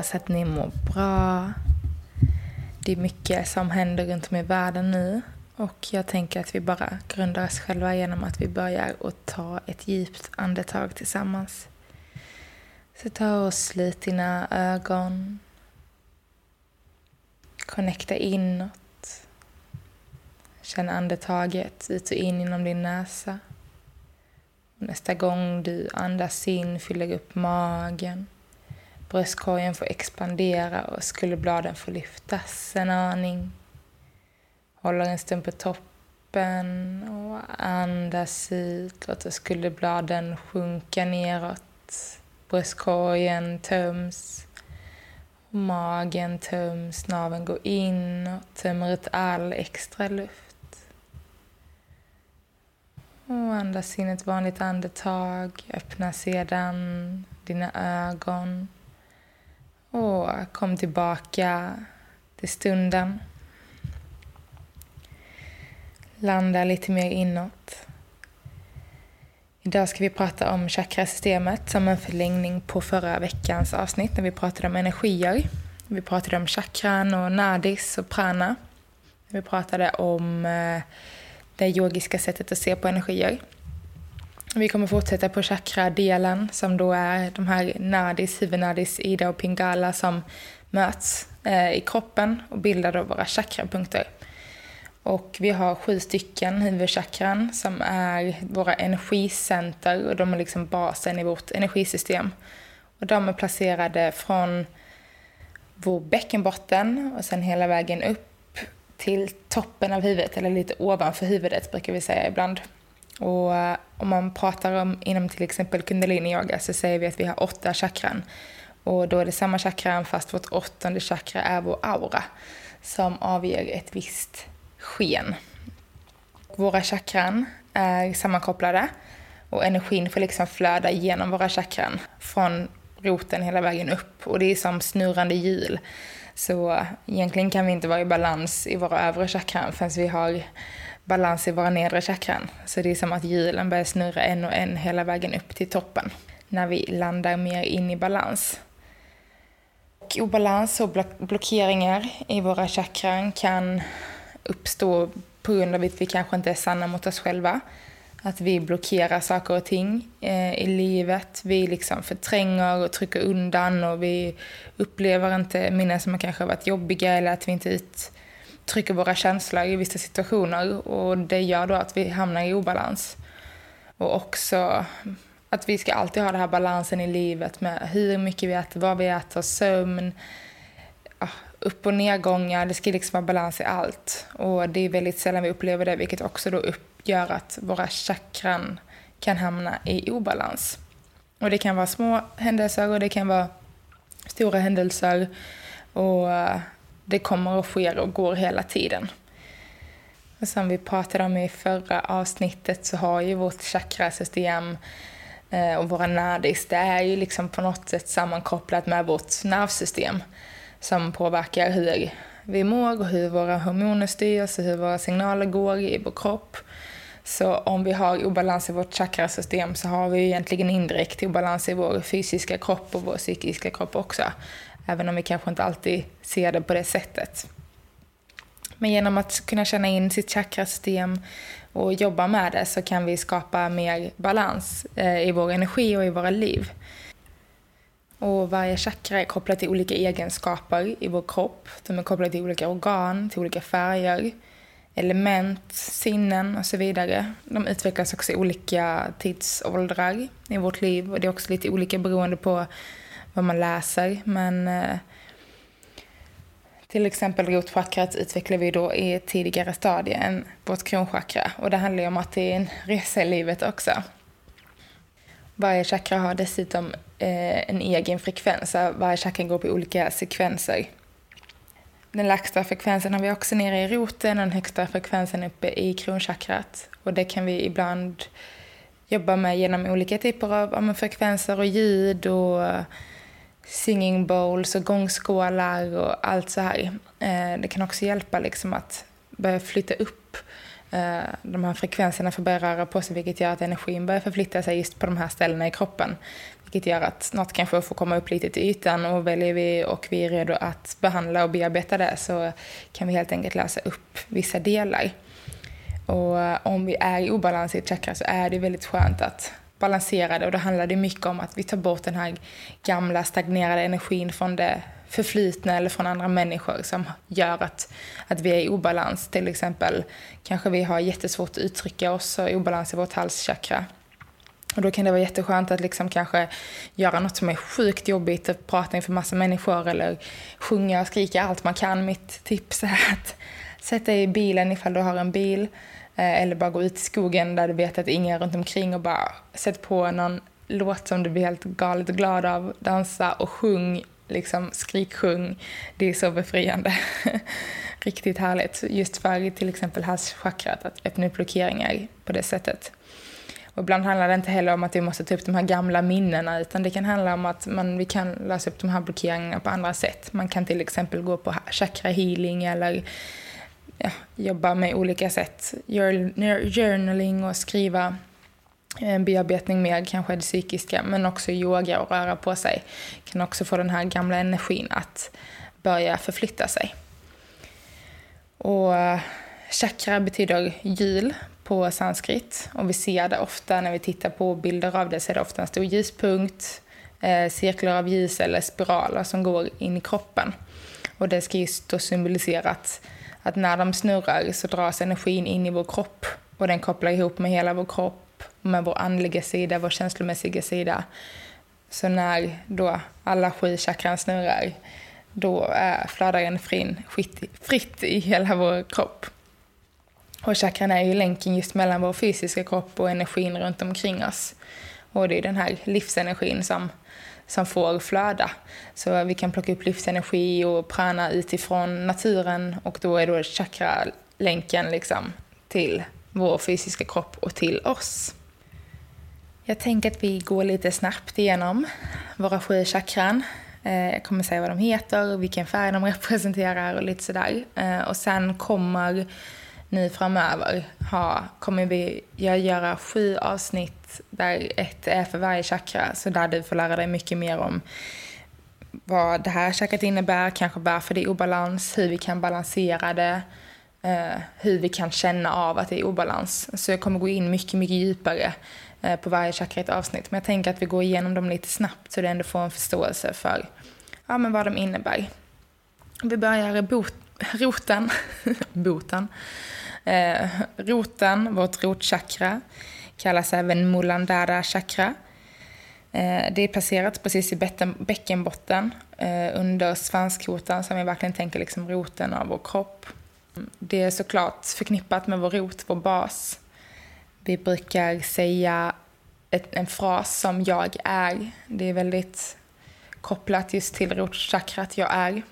Hoppas att ni mår bra. Det är mycket som händer runt om i världen nu och jag tänker att vi bara grundar oss själva genom att vi börjar att ta ett djupt andetag tillsammans. Så ta och slut dina ögon. Connecta inåt. Känn andetaget ut och in genom din näsa. Nästa gång du andas in fyller upp magen. Bröstkorgen får expandera och skulderbladen får lyftas en aning. Håller en stund på toppen och andas ut. Låter skulderbladen sjunka neråt. Bröstkorgen töms. Magen töms, naveln går in och tömmer ut all extra luft. Och andas in ett vanligt andetag. Öppna sedan dina ögon. Och kom tillbaka till stunden. Landa lite mer inåt. Idag ska vi prata om chakrasystemet som en förlängning på förra veckans avsnitt när vi pratade om energier. Vi pratade om chakran och nadis och prana. Vi pratade om eh, det yogiska sättet att se på energier. Vi kommer fortsätta på chakra-delen som då är de här nadis, huvudnadis, ida och pingala som möts eh, i kroppen och bildar då våra chakrapunkter. Och vi har sju stycken huvudchakran som är våra energicenter och de är liksom basen i vårt energisystem. Och de är placerade från vår bäckenbotten och sen hela vägen upp till toppen av huvudet, eller lite ovanför huvudet brukar vi säga ibland. Och eh, om man pratar om inom till exempel kundalini-yoga så säger vi att vi har åtta chakran. Och då är det samma chakran fast vårt åttonde chakra är vår aura som avger ett visst sken. Våra chakran är sammankopplade och energin får liksom flöda genom våra chakran från roten hela vägen upp och det är som snurrande hjul. Så eh, egentligen kan vi inte vara i balans i våra övre chakran förrän vi har balans i våra nedre chakran. Så det är som att hjulen börjar snurra en och en hela vägen upp till toppen när vi landar mer in i balans. Och obalans och blockeringar i våra chakran kan uppstå på grund av att vi kanske inte är sanna mot oss själva. Att vi blockerar saker och ting eh, i livet. Vi liksom förtränger och trycker undan och vi upplever inte minnen som kanske har varit jobbiga eller att vi inte trycker våra känslor i vissa situationer. Och det gör då att vi hamnar i obalans. Och också att vi ska alltid ha den här balansen i livet med hur mycket vi äter, vad vi äter, sömn, upp och nedgångar, det ska liksom vara balans i allt. Och det är väldigt sällan vi upplever det, vilket också då gör att våra chakran kan hamna i obalans. Och det kan vara små händelser och det kan vara stora händelser. Och det kommer och sker och går hela tiden. Och som vi pratade om i förra avsnittet så har ju vårt chakrasystem eh, och våra nadis, det är ju liksom på något sätt sammankopplat med vårt nervsystem som påverkar hur vi mår och hur våra hormoner styrs och hur våra signaler går i vår kropp. Så om vi har obalans i vårt chakrasystem så har vi egentligen indirekt obalans i vår fysiska kropp och vår psykiska kropp också. Även om vi kanske inte alltid ser det på det sättet. Men genom att kunna känna in sitt chakrasystem och jobba med det så kan vi skapa mer balans eh, i vår energi och i våra liv. Och varje chakra är kopplat till olika egenskaper i vår kropp. De är kopplade till olika organ, till olika färger, element, sinnen och så vidare. De utvecklas också i olika tidsåldrar i vårt liv och det är också lite olika beroende på vad man läser. Men eh, Till exempel rotchakrat utvecklar vi då i ett tidigare stadie än vårt kronchakra. Och det handlar ju om att det är en resa i livet också. Varje chakra har dessutom eh, en egen frekvens. Varje chakra går på olika sekvenser. Den lägsta frekvensen har vi också nere i roten och den högsta frekvensen uppe i kronchakrat. Och det kan vi ibland jobba med genom olika typer av ja, frekvenser och ljud och singing bowls och gångskålar och allt så här. Eh, det kan också hjälpa liksom att börja flytta upp eh, de här frekvenserna för att börja röra på sig vilket gör att energin börjar förflytta sig just på de här ställena i kroppen. Vilket gör att något kanske får komma upp lite till ytan och väljer vi och vi är redo att behandla och bearbeta det så kan vi helt enkelt lösa upp vissa delar. Och eh, om vi är i obalans i ett chakra så är det väldigt skönt att balansera det och då handlar det mycket om att vi tar bort den här gamla stagnerade energin från det förflutna eller från andra människor som gör att, att vi är i obalans. Till exempel kanske vi har jättesvårt att uttrycka oss och obalans i vårt halschakra. Och då kan det vara jätteskönt att liksom kanske göra något som är sjukt jobbigt, att prata inför massa människor eller sjunga och skrika allt man kan. Mitt tips är att sätta dig i bilen ifall du har en bil eh, eller bara gå ut i skogen där du vet att ingen är runt omkring och bara sätt på någon låt som du blir helt galet glad av, dansa och sjung, liksom skriksjung. Det är så befriande. Riktigt härligt. Just för till exempel halschakrat, att öppna upp blockeringar på det sättet. Och ibland handlar det inte heller om att vi måste ta upp de här gamla minnena utan det kan handla om att man, vi kan lösa upp de här blockeringarna på andra sätt. Man kan till exempel gå på chakra healing eller ja, jobba med olika sätt. Journaling och skriva en bearbetning med kanske det psykiska, men också yoga och röra på sig kan också få den här gamla energin att börja förflytta sig. Och eh, chakra betyder hjul på sanskrit och vi ser det ofta när vi tittar på bilder av det så är det ofta en stor ljuspunkt, eh, cirklar av ljus eller spiraler som går in i kroppen. Och det ska just då symbolisera att att när de snurrar så dras energin in i vår kropp och den kopplar ihop med hela vår kropp, med vår andliga sida, vår känslomässiga sida. Så när då alla sju chakran snurrar, då eh, flödar energin fritt i hela vår kropp. Och chakran är ju länken just mellan vår fysiska kropp och energin runt omkring oss. Och det är den här livsenergin som som får flöda. Så vi kan plocka upp livsenergi och prana utifrån naturen och då är då chakralänken liksom till vår fysiska kropp och till oss. Jag tänker att vi går lite snabbt igenom våra sju chakran. Eh, jag kommer säga vad de heter, vilken färg de representerar och lite sådär. Eh, och sen kommer nu framöver ha, kommer vi göra sju avsnitt där ett är för varje chakra. Så där du får lära dig mycket mer om vad det här chakrat innebär, kanske varför det är obalans, hur vi kan balansera det, eh, hur vi kan känna av att det är obalans. Så jag kommer gå in mycket, mycket djupare eh, på varje chakra i ett avsnitt. Men jag tänker att vi går igenom dem lite snabbt så du ändå får en förståelse för ja, men vad de innebär. Vi börjar i bot, roten, boten. Eh, roten, vårt rotchakra, kallas även Mulandara chakra. Eh, det är placerat precis i bäckenbotten eh, under svanskotan som vi verkligen tänker liksom roten av vår kropp. Det är såklart förknippat med vår rot, vår bas. Vi brukar säga ett, en fras som jag är. Det är väldigt kopplat just till rotchakrat jag är.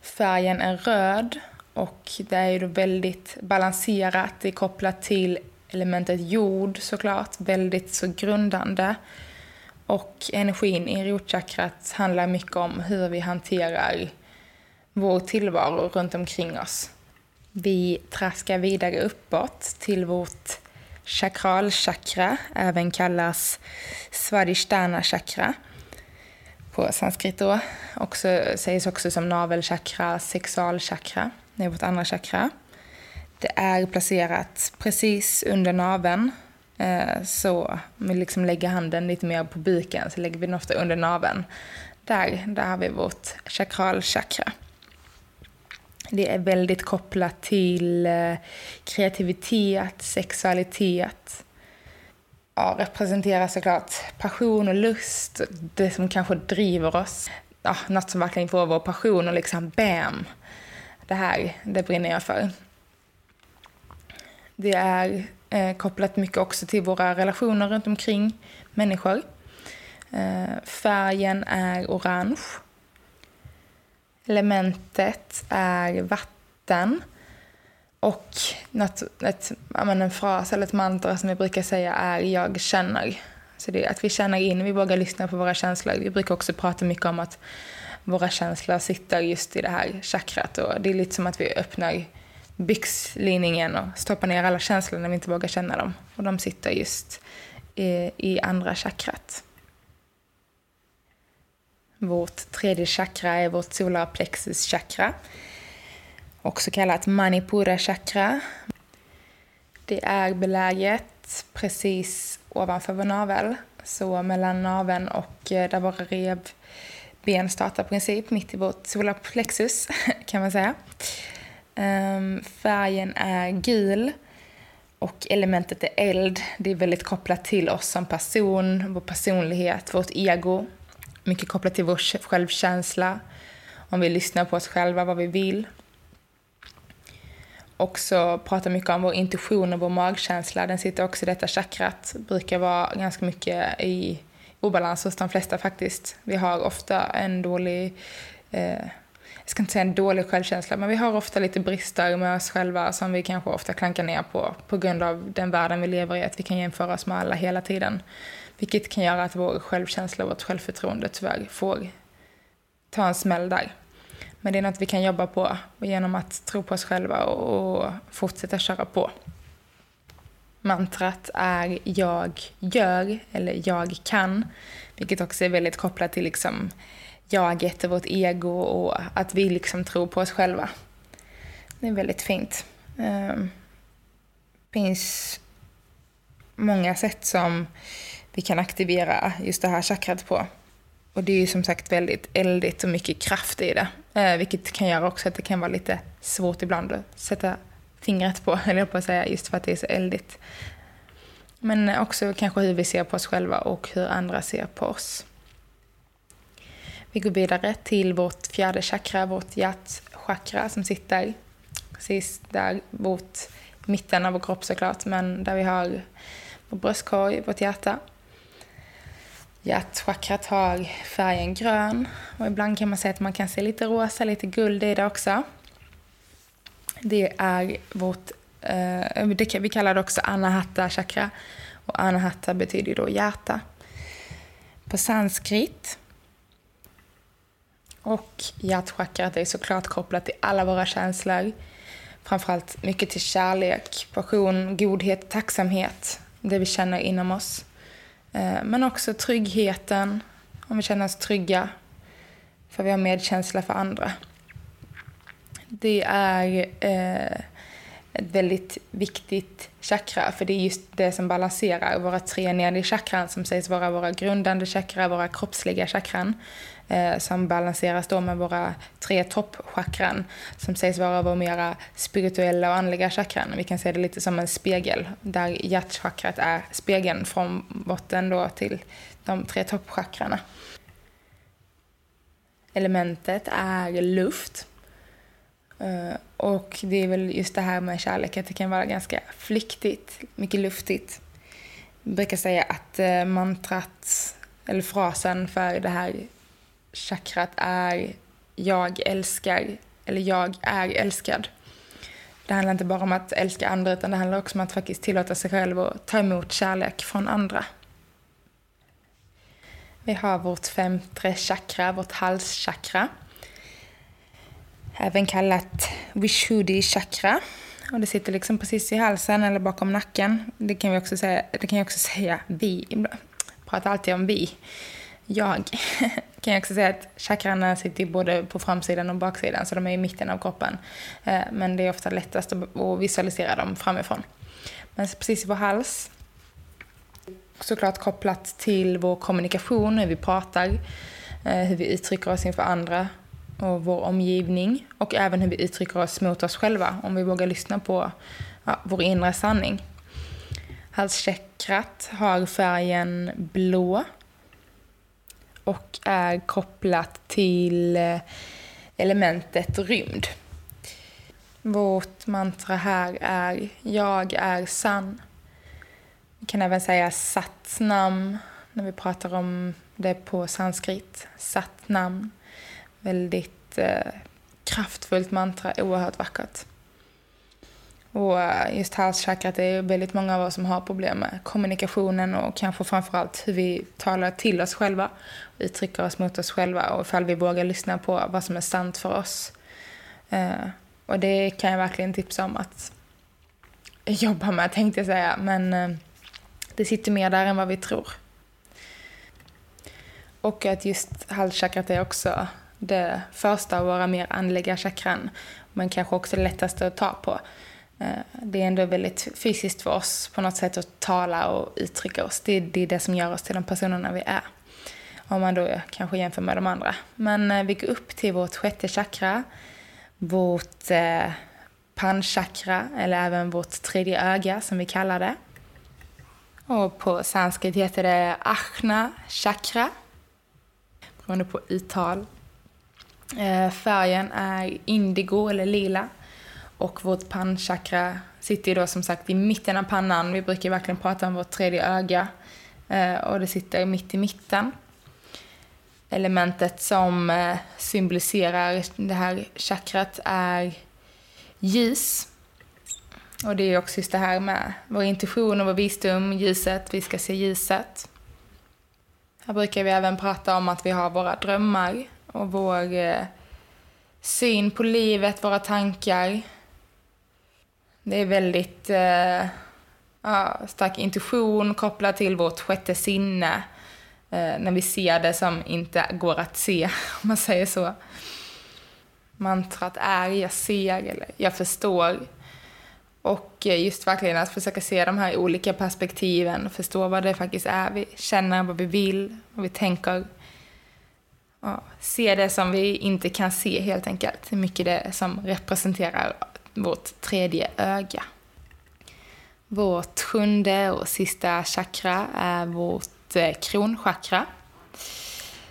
Färgen är röd och det är ju väldigt balanserat. Det är kopplat till elementet jord såklart, väldigt så grundande. Och energin i rotchakrat handlar mycket om hur vi hanterar vår tillvaro runt omkring oss. Vi traskar vidare uppåt till vårt chakralchakra, även kallas svadhisthana chakra på sanskrit då. Också, sägs också som navelchakra, sexualchakra. Det är vårt andra chakra. Det är placerat precis under naveln. Eh, så om vi liksom lägger handen lite mer på buken så lägger vi den ofta under naveln. Där, där har vi vårt chakralchakra. Det är väldigt kopplat till eh, kreativitet, sexualitet. Ja, representerar såklart passion och lust, det som kanske driver oss. ja, något som verkligen får vår passion och liksom bam, det här, det brinner jag för. Det är eh, kopplat mycket också till våra relationer runt omkring människor. Eh, färgen är orange. Elementet är vatten. Och något, ett, en fras eller ett mantra som vi brukar säga är jag känner. Så det är att vi känner in, vi vågar lyssna på våra känslor. Vi brukar också prata mycket om att våra känslor sitter just i det här chakrat. Och det är lite som att vi öppnar byxlinningen och stoppar ner alla känslor när vi inte vågar känna dem. Och de sitter just i, i andra chakrat. Vårt tredje chakra är vårt solarplexus chakra. Också kallat manipura chakra. Det är beläget precis ovanför vår navel. Så mellan naveln och eh, där våra rev startar princip, mitt i vårt solarplexus kan man säga. Um, färgen är gul och elementet är eld. Det är väldigt kopplat till oss som person, vår personlighet, vårt ego. Mycket kopplat till vår självkänsla, om vi lyssnar på oss själva, vad vi vill. Också pratar mycket om vår intuition och vår magkänsla. Den sitter också i detta chakrat. Brukar vara ganska mycket i obalans hos de flesta faktiskt. Vi har ofta en dålig eh, jag ska inte säga en dålig självkänsla, men vi har ofta lite brister med oss själva som vi kanske ofta klankar ner på, på grund av den världen vi lever i, att vi kan jämföra oss med alla hela tiden. Vilket kan göra att vår självkänsla och vårt självförtroende tyvärr får ta en smäll där. Men det är något vi kan jobba på genom att tro på oss själva och fortsätta köra på. Mantrat är jag gör eller jag kan, vilket också är väldigt kopplat till liksom jaget och vårt ego och att vi liksom tror på oss själva. Det är väldigt fint. Det finns många sätt som vi kan aktivera just det här chakrat på. Och det är ju som sagt väldigt eldigt och mycket kraft i det. Eh, vilket kan göra också att det kan vara lite svårt ibland att sätta fingret på, eller på att säga, just för att det är så eldigt. Men också kanske hur vi ser på oss själva och hur andra ser på oss. Vi går vidare till vårt fjärde chakra, vårt hjärtchakra som sitter precis där mot mitten av vår kropp såklart, men där vi har vår bröstkorg, vårt hjärta. Hjärtchakrat har färgen grön och ibland kan man säga att man kan se lite rosa, lite guld i det också. Det är vårt, eh, det, vi kallar det också anahata chakra och anahata betyder då hjärta. På sanskrit och hjärtchakrat är såklart kopplat till alla våra känslor. Framförallt mycket till kärlek, passion, godhet, tacksamhet. Det vi känner inom oss. Eh, men också tryggheten, om vi känner oss trygga. För vi har medkänsla för andra. Det är eh, ett väldigt viktigt chakra, för det är just det som balanserar våra tre nedre chakran som sägs vara våra grundande chakra, våra kroppsliga chakran eh, som balanseras då med våra tre toppchakran som sägs vara våra mera spirituella och andliga chakran. Vi kan se det lite som en spegel där hjärtchakrat är spegeln från botten då till de tre toppchakrarna. Elementet är luft. Uh, och det är väl just det här med kärlek, att det kan vara ganska flyktigt, mycket luftigt. Jag brukar säga att uh, mantrat, eller frasen för det här chakrat är jag älskar, eller jag är älskad. Det handlar inte bara om att älska andra utan det handlar också om att faktiskt tillåta sig själv att ta emot kärlek från andra. Vi har vårt femte chakra, vårt halschakra. Även kallat Vishuddhi chakra. Och det sitter liksom precis i halsen eller bakom nacken. Det kan vi också säga, det kan jag också säga vi. Jag pratar alltid om vi jag kan jag också säga att chakrarna sitter både på framsidan och baksidan, så de är i mitten av kroppen. Eh, men det är ofta lättast att visualisera dem framifrån. Men precis i vår hals, såklart kopplat till vår kommunikation, hur vi pratar, eh, hur vi uttrycker oss inför andra och vår omgivning och även hur vi uttrycker oss mot oss själva, om vi vågar lyssna på ja, vår inre sanning. Halschakrat har färgen blå och är kopplat till eh, elementet rymd. Vårt mantra här är Jag är sann. Vi kan även säga Satnam när vi pratar om det på sanskrit. Satnam. Väldigt eh, kraftfullt mantra, oerhört vackert. Och eh, just halschakrat, det är väldigt många av oss som har problem med kommunikationen och kanske framförallt hur vi talar till oss själva, uttrycker oss mot oss själva och ifall vi vågar lyssna på vad som är sant för oss. Eh, och det kan jag verkligen tipsa om att jobba med, tänkte jag säga. Men eh, det sitter mer där än vad vi tror. Och att just halschakrat är också det första av våra mer andliga chakran, men kanske också det lättaste att ta på. Eh, det är ändå väldigt fysiskt för oss på något sätt att tala och uttrycka oss. Det är, det, är det som gör oss till de personerna vi är. Om man då kanske jämför med de andra. Men eh, vi går upp till vårt sjätte chakra, vårt eh, panchakra, eller även vårt tredje öga som vi kallar det. Och på sanskrit heter det achna chakra, beroende på uttal. Eh, färgen är indigo eller lila. Och vårt pannchakra sitter ju då som sagt i mitten av pannan. Vi brukar verkligen prata om vårt tredje öga. Eh, och det sitter mitt i mitten. Elementet som eh, symboliserar det här chakrat är ljus. Och det är också just det här med vår intuition och vår visdom, ljuset, vi ska se ljuset. Här brukar vi även prata om att vi har våra drömmar och vår eh, syn på livet, våra tankar. Det är väldigt eh, ja, stark intuition kopplad till vårt sjätte sinne. Eh, när vi ser det som inte går att se, om man säger så. Mantrat är jag ser eller jag förstår. Och eh, just verkligen att försöka se de här olika perspektiven, förstå vad det faktiskt är vi känner, vad vi vill, vad vi tänker. Ja, se det som vi inte kan se helt enkelt. Hur mycket det som representerar vårt tredje öga. Vårt sjunde och sista chakra är vårt eh, kronchakra.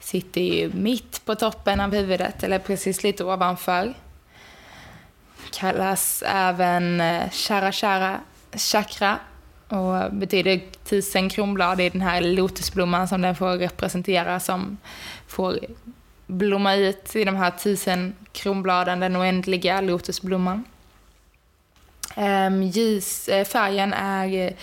Sitter ju mitt på toppen av huvudet, eller precis lite ovanför. Kallas även eh, chara-chara chakra och betyder tusen kronblad i den här lotusblomman som den får representera som får blomma ut i de här tusen kronbladen, den oändliga lotusblomman. Ehm, ljus, färgen är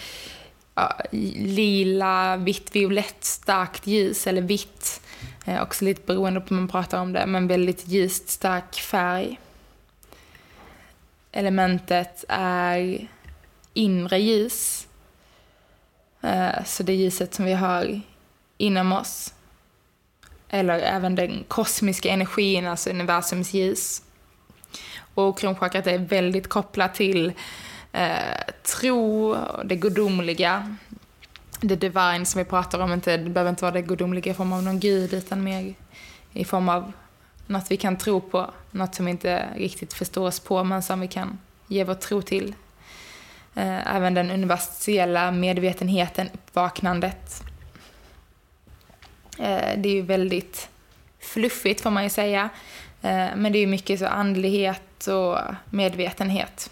ja, lila, vitt, violett, starkt ljus eller vitt. Eh, också lite beroende på hur man pratar om det, men väldigt ljust, stark färg. Elementet är inre ljus. Eh, så det ljuset som vi har inom oss. Eller även den kosmiska energin, alltså universums ljus. Och kronchakrat är väldigt kopplat till eh, tro, det gudomliga. Det divine som vi pratar om, inte, det behöver inte vara det gudomliga i form av någon gud, utan mer i form av något vi kan tro på. Något som vi inte riktigt förstår oss på, men som vi kan ge vår tro till. Eh, även den universella medvetenheten, uppvaknandet. Eh, det är ju väldigt fluffigt får man ju säga. Eh, men det är ju mycket så andlighet och medvetenhet.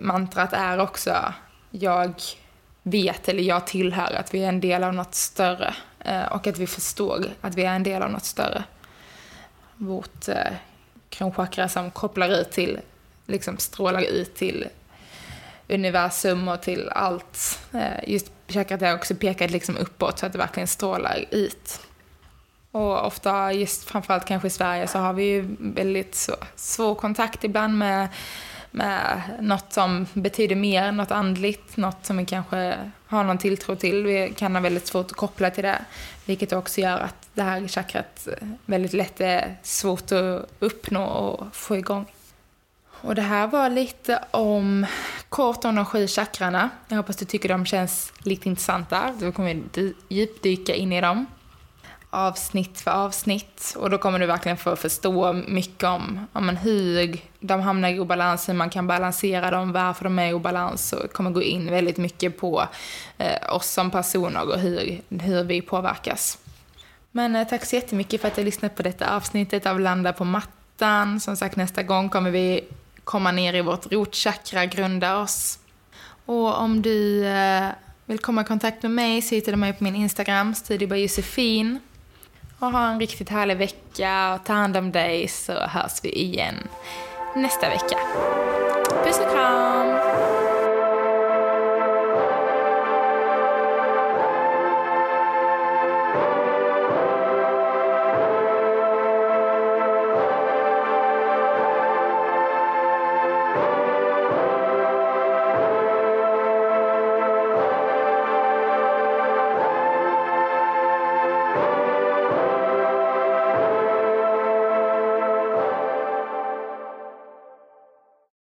Mantrat är också jag vet eller jag tillhör att vi är en del av något större eh, och att vi förstår att vi är en del av något större. Vårt eh, kronchakra som kopplar ut till, liksom strålar ut till universum och till allt. Eh, just chakrat är också pekat liksom uppåt så att det verkligen strålar ut. Och ofta, just framförallt kanske i Sverige, så har vi ju väldigt så, svår kontakt ibland med, med något som betyder mer, något andligt, något som vi kanske har någon tilltro till. Vi kan ha väldigt svårt att koppla till det, vilket också gör att det här chakrat eh, väldigt lätt är svårt att uppnå och få igång. Och det här var lite om kort om de sju chakrarna. Jag hoppas du tycker de känns lite intressanta. Då kommer vi djupdyka in i dem avsnitt för avsnitt. Och då kommer du verkligen få förstå mycket om, om hur de hamnar i obalans, hur man kan balansera dem, varför de är i obalans. Och kommer gå in väldigt mycket på eh, oss som personer och hur, hur vi påverkas. Men eh, tack så jättemycket för att du har lyssnat på detta avsnittet av Landa på mattan. Som sagt, nästa gång kommer vi komma ner i vårt rotchakra, grunda oss. Och om du eh, vill komma i kontakt med mig så hittar du mig på min Instagram, Studio Josefin. Och ha en riktigt härlig vecka och ta hand om dig så hörs vi igen nästa vecka. Puss och kram!